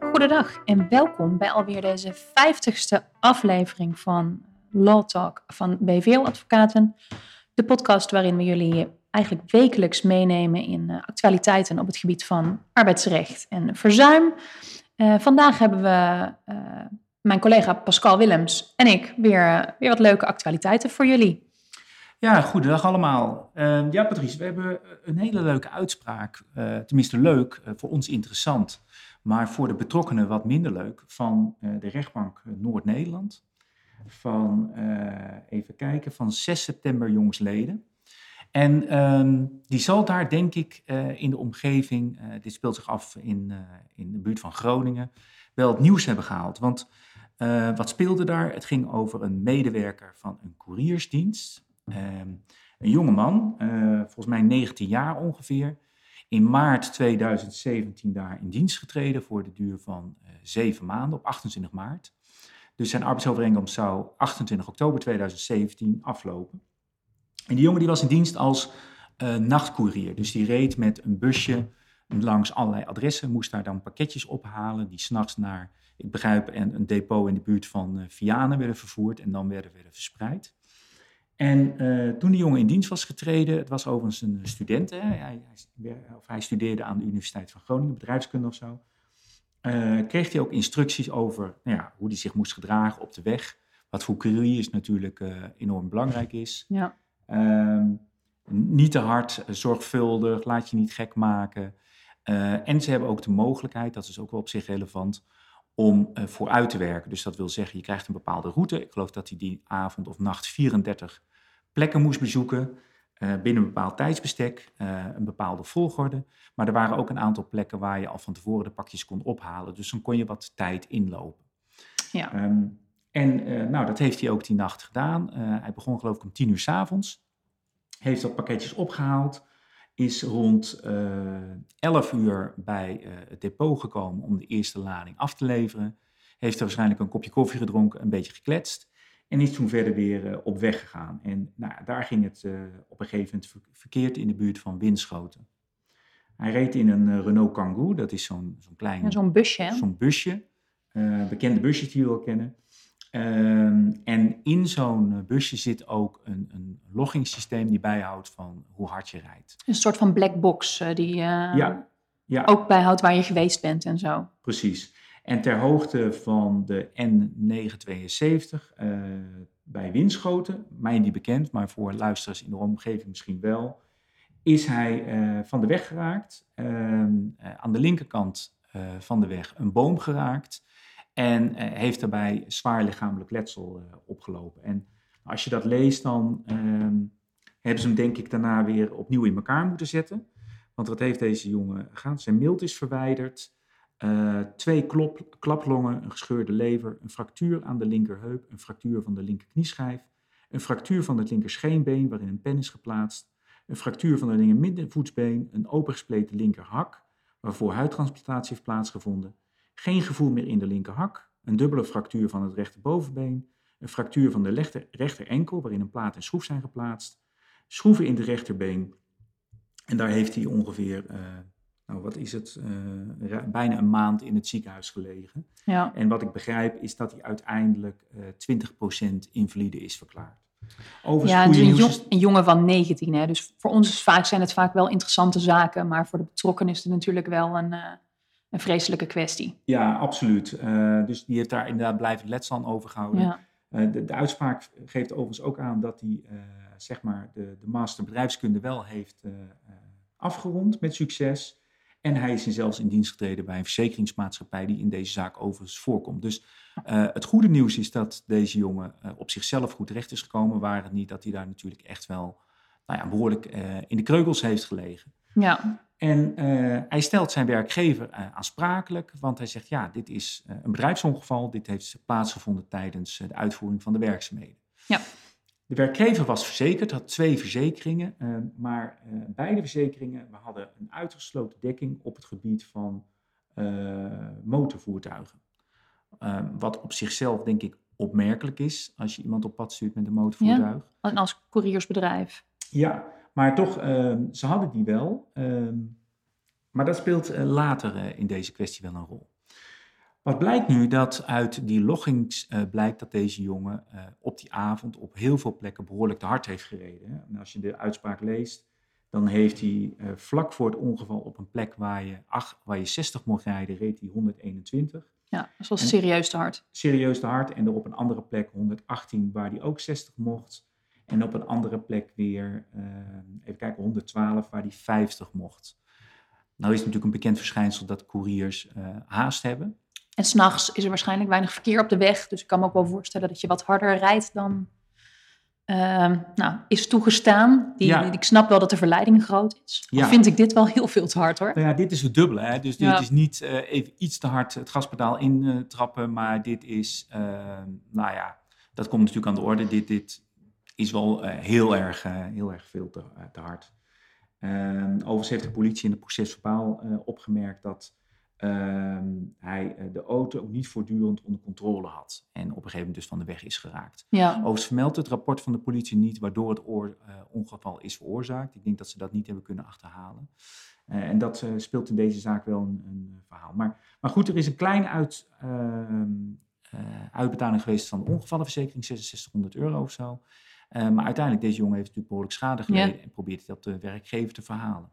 Goedendag en welkom bij alweer deze vijftigste aflevering van Law Talk van BVO Advocaten. De podcast waarin we jullie eigenlijk wekelijks meenemen in eh, actualiteiten op het gebied van arbeidsrecht en verzuim. Uh, vandaag hebben we uh, mijn collega Pascal Willems en ik weer, weer wat leuke actualiteiten voor jullie. Ja, goedendag allemaal. Uh, ja, Patrice, we hebben een hele leuke uitspraak, uh, tenminste leuk, uh, voor ons interessant, maar voor de betrokkenen wat minder leuk, van de rechtbank Noord-Nederland. Van, even kijken, van 6 september jongsleden. En um, die zal daar, denk ik, in de omgeving, dit speelt zich af in, in de buurt van Groningen, wel het nieuws hebben gehaald. Want wat speelde daar? Het ging over een medewerker van een couriersdienst Ehm, een jonge man, eh, volgens mij 19 jaar ongeveer, in maart 2017 daar in dienst getreden voor de duur van uh, zeven maanden op 28 maart. Dus zijn arbeidsovereenkomst zou 28 oktober 2017 aflopen. En die jongen die was in dienst als uh, nachtcourier. Dus die reed met een busje langs allerlei adressen, moest daar dan pakketjes ophalen die s'nachts naar, ik begrijp, een, een depot in de buurt van Vianen werden vervoerd en dan werden, werden verspreid. En uh, toen die jongen in dienst was getreden, het was overigens een student, hè, hij, hij, of hij studeerde aan de Universiteit van Groningen, bedrijfskunde of zo, uh, kreeg hij ook instructies over nou ja, hoe hij zich moest gedragen op de weg. Wat voor couriers natuurlijk uh, enorm belangrijk is. Ja. Uh, niet te hard, zorgvuldig, laat je niet gek maken. en ze hebben ook de mogelijkheid, dat is ook wel op zich relevant, om vooruit te werken. Dus dat wil zeggen, je krijgt een bepaalde route. Ik geloof dat hij die avond of nacht 34 plekken moest bezoeken. Uh, binnen een bepaald tijdsbestek, uh, een bepaalde volgorde. Maar er waren ook een aantal plekken waar je al van tevoren de pakjes kon ophalen. Dus dan kon je wat tijd inlopen. Ja. Um, en uh, nou, dat heeft hij ook die nacht gedaan. hij begon geloof ik om tien uur s avonds. Heeft dat pakketjes opgehaald. Is rond 11 uur bij het depot gekomen om de eerste lading af te leveren. Heeft er waarschijnlijk een kopje koffie gedronken, een beetje gekletst. En is toen verder weer uh, op weg gegaan. En nou, daar ging het uh, op een gegeven moment verkeerd in de buurt van Winschoten. Hij reed in een uh, Renault Kangoo, dat is zo'n zo'n klein... Ja, zo'n busje, Zo'n busje, bekende busjes die we wel kennen. Ehm, en in zo'n busje zit ook een, een loggingssysteem die bijhoudt van hoe hard je rijdt. Een soort van black box die ja, ja. ook bijhoudt waar je geweest bent en zo. Precies. En ter hoogte van de N972 uh, bij Winschoten, mij niet bekend, maar voor luisteraars in de omgeving misschien wel, is hij uh, van de weg geraakt. Uh, aan de linkerkant eh, van de weg een boom geraakt en heeft daarbij zwaar lichamelijk letsel opgelopen. En als je dat leest, dan ehm, hebben ze hem denk ik daarna weer opnieuw in elkaar moeten zetten. Want wat heeft deze jongen gedaan? Zijn mild is verwijderd. Uh, twee klop, klaplongen, een gescheurde lever, een fractuur aan de linkerheup, een fractuur van de linkerknieschijf, een fractuur van het linkerscheenbeen waarin een pen is geplaatst, een fractuur van de linker middenvoetsbeen, een opengespleten linkerhak waarvoor huidtransplantatie heeft plaatsgevonden, geen gevoel meer in de linkerhak, een dubbele fractuur van het rechterbovenbeen, een fractuur van de rechter, rechterenkel waarin een plaat en schroef zijn geplaatst, schroeven in de rechterbeen en daar heeft hij ongeveer... Uh, nou wat is het, uh, bijna een maand in het ziekenhuis gelegen. Ja. En wat ik begrijp is dat hij uiteindelijk uh, 20% invalide is verklaard. Overigens, ja, een, jong, een, jongen van 19. Hè? Dus voor ons is vaak, zijn het vaak wel interessante zaken, maar voor de betrokkenen is het natuurlijk wel een, uh, een vreselijke kwestie. Ja, absoluut. Dus die heeft daar inderdaad blijven letsel. Ja. Uh, de, de, uitspraak geeft overigens ook aan dat hij zeg maar de, de master bedrijfskunde wel heeft afgerond met succes. En hij is zelfs in dienst getreden bij een verzekeringsmaatschappij die in deze zaak overigens voorkomt. Dus uh, het goede nieuws is dat deze jongen uh, op zichzelf goed terecht is gekomen. Waar het niet dat hij daar natuurlijk echt wel nou ja, behoorlijk uh, in de kreukels heeft gelegen. Ja. En hij stelt zijn werkgever aansprakelijk, want hij zegt ja, dit is een bedrijfsongeval. Dit heeft plaatsgevonden tijdens de uitvoering van de werkzaamheden. Ja. De werkgever was verzekerd, had twee verzekeringen, uh, maar uh, beide verzekeringen we hadden een uitgesloten dekking op het gebied van uh, motorvoertuigen. wat op zichzelf denk ik opmerkelijk is als je iemand op pad stuurt met een motorvoertuig. Ja, en als couriersbedrijf. Ja, Maar toch, ehm, ze hadden die wel. Ehm, maar dat speelt eh, later eh, in deze kwestie wel een rol. Wat blijkt nu? Dat uit die loggings uh, blijkt dat deze jongen op die avond op heel veel plekken behoorlijk te hard heeft gereden. En als je de uitspraak leest, dan heeft hij vlak voor het ongeval op een plek waar je, waar je 60 mocht rijden, reed hij 121. Ja, dat was serieus te hard. Serieus te hard. En er op een andere plek 118 waar hij ook 60 mocht. En op een andere plek weer, even kijken, 112 waar hij 50 mocht. Nou is het natuurlijk een bekend verschijnsel dat couriers haast hebben. En s'nachts is er waarschijnlijk weinig verkeer op de weg. Dus ik kan me ook wel voorstellen dat je wat harder rijdt dan uh, nou, is toegestaan. Die, ja. Ik snap wel dat de verleiding groot is. Ja. vind ik dit wel heel veel te hard hoor. Nou ja, dit is het dubbele. Hè? Dus dit is niet uh, even iets te hard het gaspedaal intrappen. maar dit is, uh, nou ja, dat komt natuurlijk aan de orde. Dit, dit is wel uh, heel, erg, heel erg veel te, te hard. Ehm, overigens heeft de politie in het procesverbaal opgemerkt dat Ehm, hij uh, de auto ook niet voortdurend onder controle had. En op een gegeven moment dus van de weg is geraakt. Ja. Overigens vermeldt het rapport van de politie niet waardoor het oor, uh, ongeval is veroorzaakt. Ik denk dat ze dat niet hebben kunnen achterhalen. Uh, en dat speelt in deze zaak wel een, een, verhaal. Maar, maar goed, er is een kleine uit, ehm, uitbetaling geweest van de ongevallenverzekering, 6600 euro of zo. maar uiteindelijk, deze jongen heeft natuurlijk behoorlijk schade geleden ja. en probeert hij dat de werkgever te verhalen.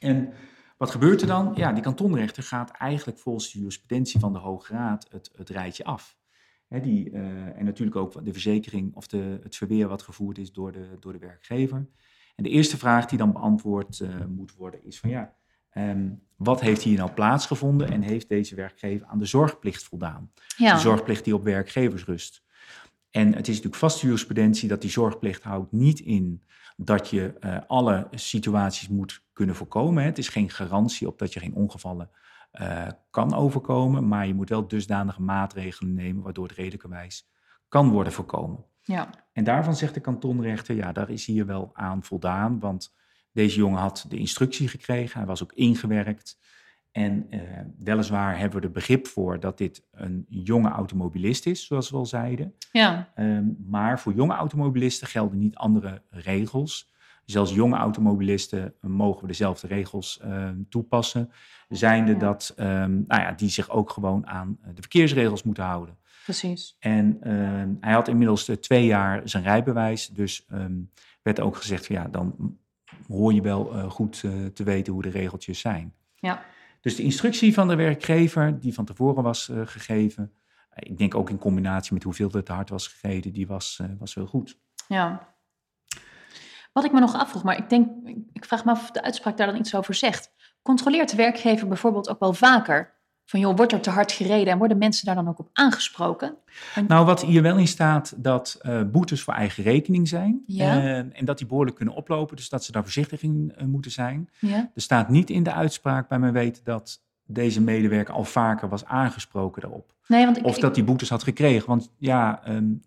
En wat gebeurt er dan? Ja, die kantonrechter gaat eigenlijk volgens de jurisprudentie van de Hoge Raad het, het rijtje af. die, uh, en natuurlijk ook de verzekering of de, het verweer wat gevoerd is door de, door de werkgever. En de eerste vraag die dan beantwoord uh, moet worden is van ja, um, wat heeft hier nou plaatsgevonden en heeft deze werkgever aan de zorgplicht voldaan? Ja. De zorgplicht die op werkgevers rust. En het is natuurlijk vaste jurisprudentie dat die zorgplicht houdt niet in dat je uh, alle situaties moet kunnen voorkomen. Hè. Het is geen garantie op dat je geen ongevallen uh, kan overkomen, maar je moet wel dusdanige maatregelen nemen waardoor het redelijkerwijs kan worden voorkomen. Ja. En daarvan zegt de kantonrechter, ja, daar is hier wel aan voldaan, want deze jongen had de instructie gekregen, hij was ook ingewerkt. En uh, weliswaar hebben we er begrip voor dat dit een jonge automobilist is, zoals we al zeiden. Ja. Um, maar voor jonge automobilisten gelden niet andere regels. Zelfs jonge automobilisten mogen we dezelfde regels uh, toepassen. Zijnde ja. dat um, nou ja, die zich ook gewoon aan de verkeersregels moeten houden. Precies. En uh, hij had inmiddels twee jaar zijn rijbewijs. Dus um, werd ook gezegd van ja, dan hoor je wel goed te weten hoe de regeltjes zijn. Ja. Dus de instructie van de werkgever, die van tevoren was uh, gegeven, ik denk ook in combinatie met hoeveel er te hard was gereden, die was, was wel goed. Ja. Wat ik me nog afvroeg, maar ik denk, ik vraag me af of de uitspraak daar dan iets over zegt. Controleert de werkgever bijvoorbeeld ook wel vaker van joh, wordt er te hard gereden en worden mensen daar dan ook op aangesproken? En... Nou, wat hier wel in staat, dat uh, boetes voor eigen rekening zijn ja. uh, en dat die behoorlijk kunnen oplopen, dus dat ze daar voorzichtig in uh, moeten zijn. Ja. Er staat niet in de uitspraak bij mijn weten dat deze medewerker al vaker was aangesproken daarop. Nee, want ik, of dat die boetes had gekregen, want ja, um,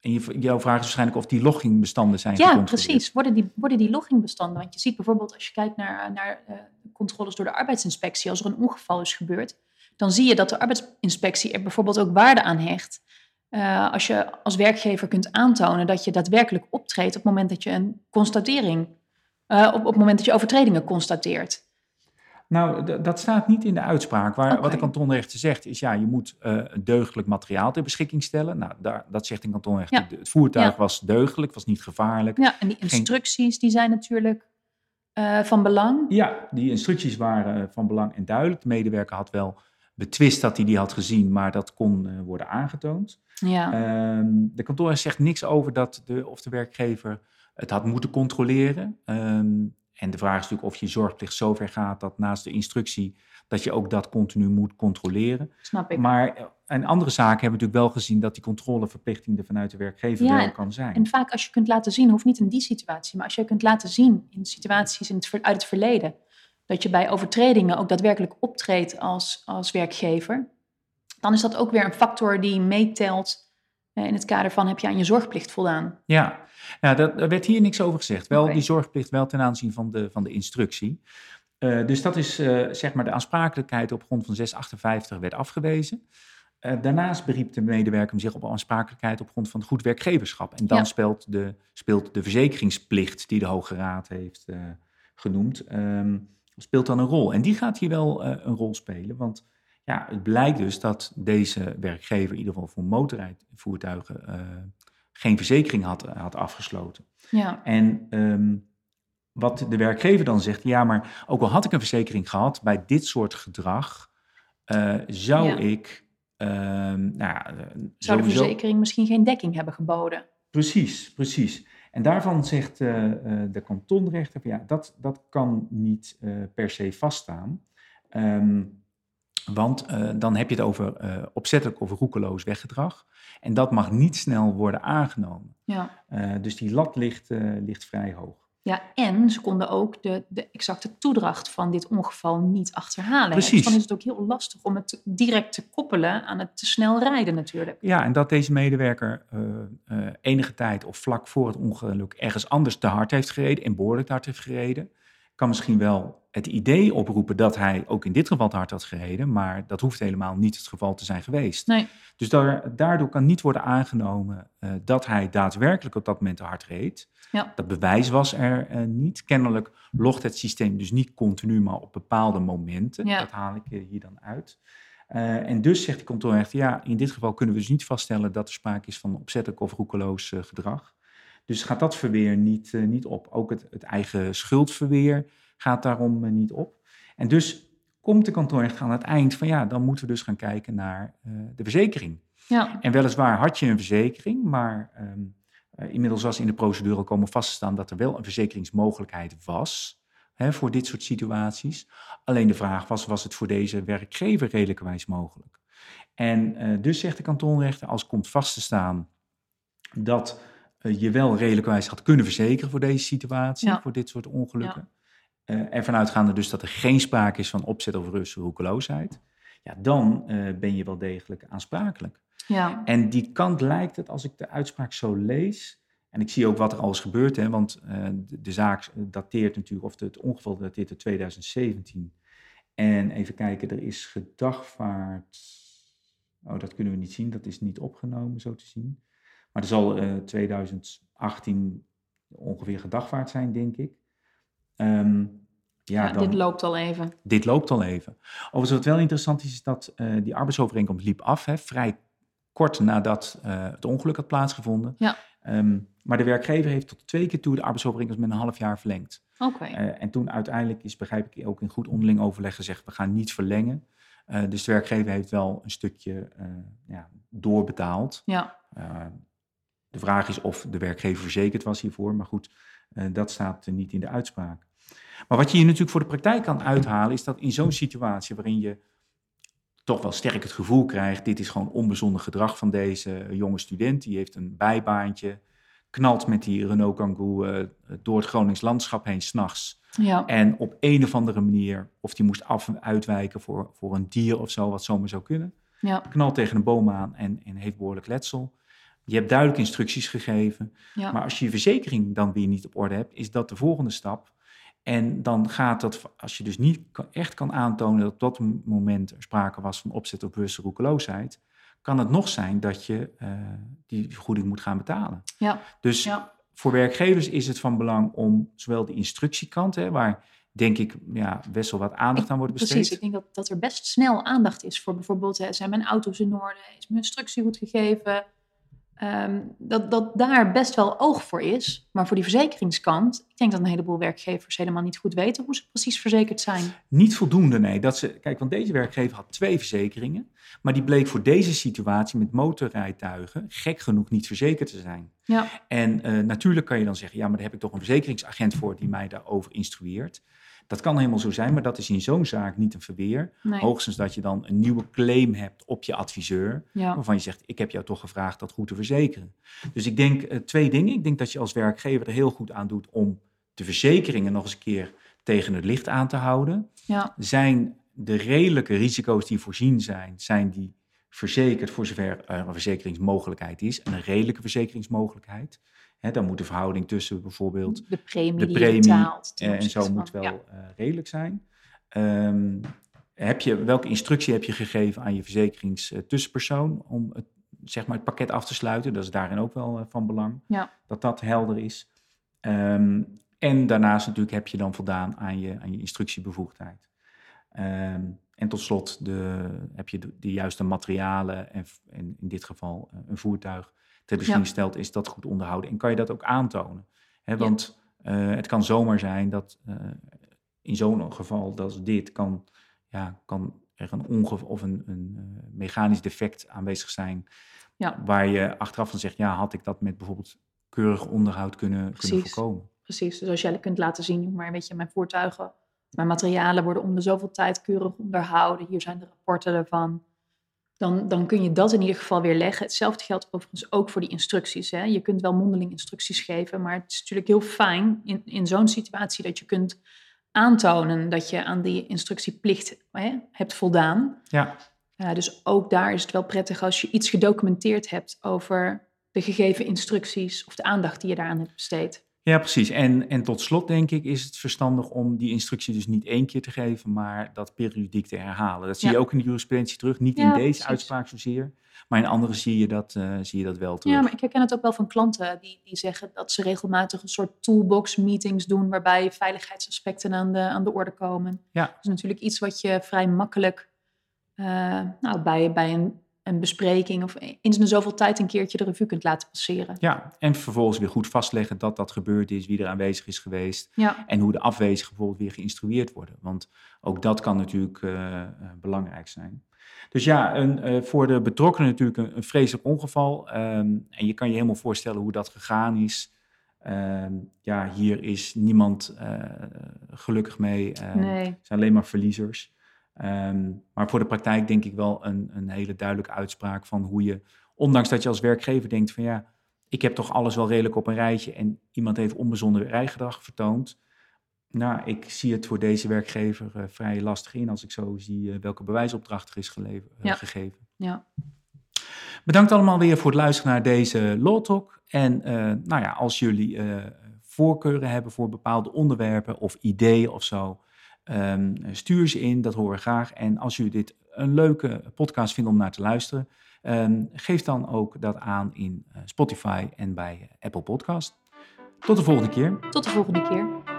en je, jouw vraag is waarschijnlijk of die loggingbestanden zijn Ja, precies. Worden die, worden die loggingbestanden? Want je ziet bijvoorbeeld als je kijkt naar, naar controles door de arbeidsinspectie, als er een ongeval is gebeurd, dan zie je dat de arbeidsinspectie er bijvoorbeeld ook waarde aan hecht. Uh, als je als werkgever kunt aantonen dat je daadwerkelijk optreedt op het moment dat je een constatering, uh, op, op het moment dat je overtredingen constateert. Nou, dat staat niet in de uitspraak. Waar, okay. Wat de kantonrechter zegt is, ja, je moet uh, deugdelijk materiaal ter beschikking stellen. Nou, daar, dat zegt de kantonrechter. Ja. Het voertuig ja. was deugdelijk, was niet gevaarlijk. Ja, en die instructies Geen... die zijn natuurlijk uh, van belang. Ja, die instructies waren van belang en duidelijk. De medewerker had wel betwist dat hij die had gezien, maar dat kon uh, worden aangetoond. Ja. Um, de kantonrechter zegt niks over dat de, of de werkgever het had moeten controleren. Um, en de vraag is natuurlijk of je zorgplicht zover gaat dat naast de instructie, dat je ook dat continu moet controleren. Snap ik. Maar in andere zaken hebben we natuurlijk wel gezien dat die controleverplichting er vanuit de werkgever ja, wel kan zijn. En vaak als je kunt laten zien, hoeft niet in die situatie, maar als je kunt laten zien in situaties in het, uit het verleden, dat je bij overtredingen ook daadwerkelijk optreedt als, als werkgever, dan is dat ook weer een factor die meetelt in het kader van heb je aan je zorgplicht voldaan. Ja, dat, daar werd hier niks over gezegd. Wel okay. die zorgplicht wel ten aanzien van de, van de instructie. Uh, dus dat is uh, zeg maar de aansprakelijkheid op grond van 658 werd afgewezen. Eh, daarnaast beriep de medewerker zich op aansprakelijkheid op grond van goed werkgeverschap. En dan Ja. speelt, de, speelt de verzekeringsplicht die de Hoge Raad heeft eh, genoemd, ehm, speelt dan een rol. En die gaat hier wel eh, een rol spelen, want ja, het blijkt dus dat deze werkgever in ieder geval voor motorrijvoertuigen eh, geen verzekering had, had afgesloten. Ja, En ehm, wat de werkgever dan zegt, ja, maar ook al had ik een verzekering gehad, bij dit soort gedrag eh, zou Ja. ik, ehm, nou ja, eh, zou de verzekering misschien geen dekking hebben geboden? Precies, precies. En daarvan zegt eh, eh, de kantonrechter, ja, dat, dat kan niet eh, per se vaststaan. Ehm, want dan heb je het over opzettelijk of roekeloos weggedrag. En dat mag niet snel worden aangenomen. Ja. Dus die lat ligt, ligt vrij hoog. Ja, en ze konden ook de, de exacte toedracht van dit ongeval niet achterhalen. Precies. Dus dan is het ook heel lastig om het direct te koppelen aan het te snel rijden natuurlijk. Ja, en dat deze medewerker eh, eh, enige tijd of vlak voor het ongeluk ergens anders te hard heeft gereden en behoorlijk te hard heeft gereden, kan misschien wel het idee oproepen dat hij ook in dit geval te hard had gereden, maar dat hoeft helemaal niet het geval te zijn geweest. Nee. Dus daar, daardoor kan niet worden aangenomen eh, dat hij daadwerkelijk op dat moment te hard reed. Ja. Dat bewijs was er eh, niet. Kennelijk logt het systeem dus niet continu, maar op bepaalde momenten. Ja. Dat haal ik eh, hier dan uit. En dus zegt de kantoorrechter, ja, in dit geval kunnen we dus niet vaststellen dat er sprake is van opzettelijk of roekeloos gedrag. Dus gaat dat verweer niet, eh, niet op. Ook het, het eigen schuldverweer gaat daarom eh, niet op. En dus komt de kantoorrechter aan het eind van, ja, dan moeten we dus gaan kijken naar eh, de verzekering. Ja, En weliswaar had je een verzekering, maar ehm, eh, inmiddels was in de procedure al komen vast te staan dat er wel een verzekeringsmogelijkheid was hè, voor dit soort situaties. Alleen de vraag was, was het voor deze werkgever redelijkerwijs mogelijk? En dus zegt de kantonrechter, als komt vast te staan dat je wel redelijkerwijs had kunnen verzekeren voor deze situatie, Ja. voor dit soort ongelukken. Eh ervan uitgaande dus dat er geen sprake is van opzet of rust roekeloosheid. Ja, dan eh, ben je wel degelijk aansprakelijk. ja, En die kant lijkt het, als ik de uitspraak zo lees, en ik zie ook wat er al is gebeurd, hè, want eh, de, de zaak dateert natuurlijk, of het ongeval dateert uit 2017. En even kijken, er is gedagvaard, oh dat kunnen we niet zien, dat is niet opgenomen zo te zien. Maar er zal eh 2018 ongeveer gedagvaard zijn, denk ik. Ehm, ja, Ja, dan, dit loopt al even. dit loopt al even. Overigens, wat wel interessant is, is dat eh, die arbeidsovereenkomst liep af, hè, vrij kort nadat eh, het ongeluk had plaatsgevonden. Ja. Ehm, maar de werkgever heeft tot twee keer toe de arbeidsovereenkomst met een half jaar verlengd. Oké, Eh, en toen uiteindelijk is, begrijp ik, ook in goed onderling overleg gezegd, we gaan niet verlengen. Eh, dus de werkgever heeft wel een stukje eh, ja, doorbetaald. ja, Eh, de vraag is of de werkgever verzekerd was hiervoor, maar goed, eh, dat staat niet in de uitspraak. Maar wat je hier natuurlijk voor de praktijk kan uithalen, is dat in zo'n situatie waarin je toch wel sterk het gevoel krijgt, dit is gewoon onbezonnen gedrag van deze jonge student, die heeft een bijbaantje, knalt met die Renault Kangoo eh, door het Gronings landschap heen s'nachts. ja, En op een of andere manier, of die moest af uitwijken voor, voor een dier of zo, wat zomaar zou kunnen ja, knalt tegen een boom aan en, en heeft behoorlijk letsel. Je hebt duidelijk instructies gegeven. ja. Maar als je je verzekering dan weer niet op orde hebt, is dat de volgende stap. En dan gaat dat, als je dus niet echt kan aantonen dat op dat moment er sprake was van opzet of bewuste roekeloosheid, kan het nog zijn dat je eh, die vergoeding moet gaan betalen. ja, Dus ja. voor werkgevers is het van belang om zowel de instructiekant, hè, waar denk ik ja, best wel wat aandacht Ik- aan wordt besteed. Precies, ik denk dat, dat er best snel aandacht is voor bijvoorbeeld, hè, zijn mijn auto's in orde, is mijn instructie goed gegeven? Ehm, dat, dat daar best wel oog voor is. Maar voor die verzekeringskant, ik denk dat een heleboel werkgevers helemaal niet goed weten hoe ze precies verzekerd zijn. Niet voldoende, nee. Dat ze, kijk, want deze werkgever had twee verzekeringen, maar die bleek voor deze situatie met motorrijtuigen gek genoeg niet verzekerd te zijn. Ja, En eh, natuurlijk kan je dan zeggen, ja, maar daar heb ik toch een verzekeringsagent voor die mij daarover instrueert. Dat kan helemaal zo zijn, maar dat is in zo'n zaak niet een verweer. nee. Hoogstens dat je dan een nieuwe claim hebt op je adviseur, Ja, waarvan je zegt, ik heb jou toch gevraagd dat goed te verzekeren. Dus ik denk eh, twee dingen. Ik denk dat je als werkgever er heel goed aan doet om de verzekeringen nog eens een keer tegen het licht aan te houden ja, zijn de redelijke risico's die voorzien zijn, zijn die verzekerd voor zover er een verzekeringsmogelijkheid is. En een redelijke verzekeringsmogelijkheid. Dan moet de verhouding tussen bijvoorbeeld de premie de premie betaalt. eh, en zo moet wel ja. eh, redelijk zijn. Ehm, heb je, welke instructie heb je gegeven aan je verzekeringstussenpersoon om het, zeg maar het pakket af te sluiten? Dat is daarin ook wel van belang, Ja. dat dat helder is. Ehm, en daarnaast natuurlijk heb je dan voldaan aan je, aan je instructiebevoegdheid. Ehm, en tot slot de, heb je de, de juiste materialen en, en in dit geval eh, een voertuig ter beschikking stelt, is dat goed onderhouden. En kan je dat ook aantonen? Want eh, het kan zomaar zijn dat eh, in zo'n geval als dit kan, ja, kan er een ongeval of een, een eh, mechanisch defect aanwezig zijn. Ja. Waar je achteraf van zegt, ja, had ik dat met bijvoorbeeld keurig onderhoud kunnen, kunnen voorkomen. Precies, dus als jij kunt laten zien, maar weet je, mijn voertuigen, mijn materialen worden om de zoveel tijd keurig onderhouden. Hier zijn de rapporten ervan. Dan, dan kun je dat in ieder geval weer leggen. Hetzelfde geldt overigens ook voor die instructies. Hè. Je kunt wel mondeling instructies geven, maar het is natuurlijk heel fijn in, in zo'n situatie dat je kunt aantonen dat je aan die instructieplicht hè, hebt voldaan. Ja, dus ook daar is het wel prettig als je iets gedocumenteerd hebt over de gegeven instructies of de aandacht die je daaraan hebt besteed. Ja, precies. En, en tot slot denk ik is het verstandig om die instructie dus niet één keer te geven, maar dat periodiek te herhalen. Dat zie Ja. je ook in de jurisprudentie terug. Niet Ja, in deze precies. uitspraak zozeer, maar in andere zie je dat, eh, zie je dat wel terug. Ja, maar ik herken het ook wel van klanten die, die zeggen dat ze regelmatig een soort toolbox meetings doen waarbij veiligheidsaspecten aan de, aan de orde komen. Ja. Dat is natuurlijk iets wat je vrij makkelijk eh, nou, bij, bij een, een bespreking of eens in zoveel tijd een keertje de revue kunt laten passeren. Ja, en vervolgens weer goed vastleggen dat dat gebeurd is, wie er aanwezig is geweest Ja, en hoe de afwezigen bijvoorbeeld weer geïnstrueerd worden. Want ook dat kan natuurlijk eh, eh, belangrijk zijn. Dus ja, een, eh, voor de betrokkenen natuurlijk een, een vreselijk ongeval. ehm, en je kan je helemaal voorstellen hoe dat gegaan is. Ehm, ja, hier is niemand gelukkig mee. Ehm, nee. Het zijn alleen maar verliezers. Ehm, maar voor de praktijk denk ik wel een, een hele duidelijke uitspraak van hoe je, ondanks dat je als werkgever denkt van ja, ik heb toch alles wel redelijk op een rijtje en iemand heeft onbezonnen rijgedrag vertoond. Nou, ik zie het voor deze werkgever eh, vrij lastig in als ik zo zie eh, welke bewijsopdracht er is gelever- eh, Ja. gegeven. Ja. Bedankt allemaal weer voor het luisteren naar deze Law Talk. En nou ja, als jullie voorkeuren hebben voor bepaalde onderwerpen of ideeën of zo, ehm, stuur ze in, dat horen we graag. En als jullie dit een leuke podcast vinden om naar te luisteren, ehm, geef dan ook dat aan in eh, Spotify en bij Apple Podcast. Tot de volgende keer. Tot de volgende keer.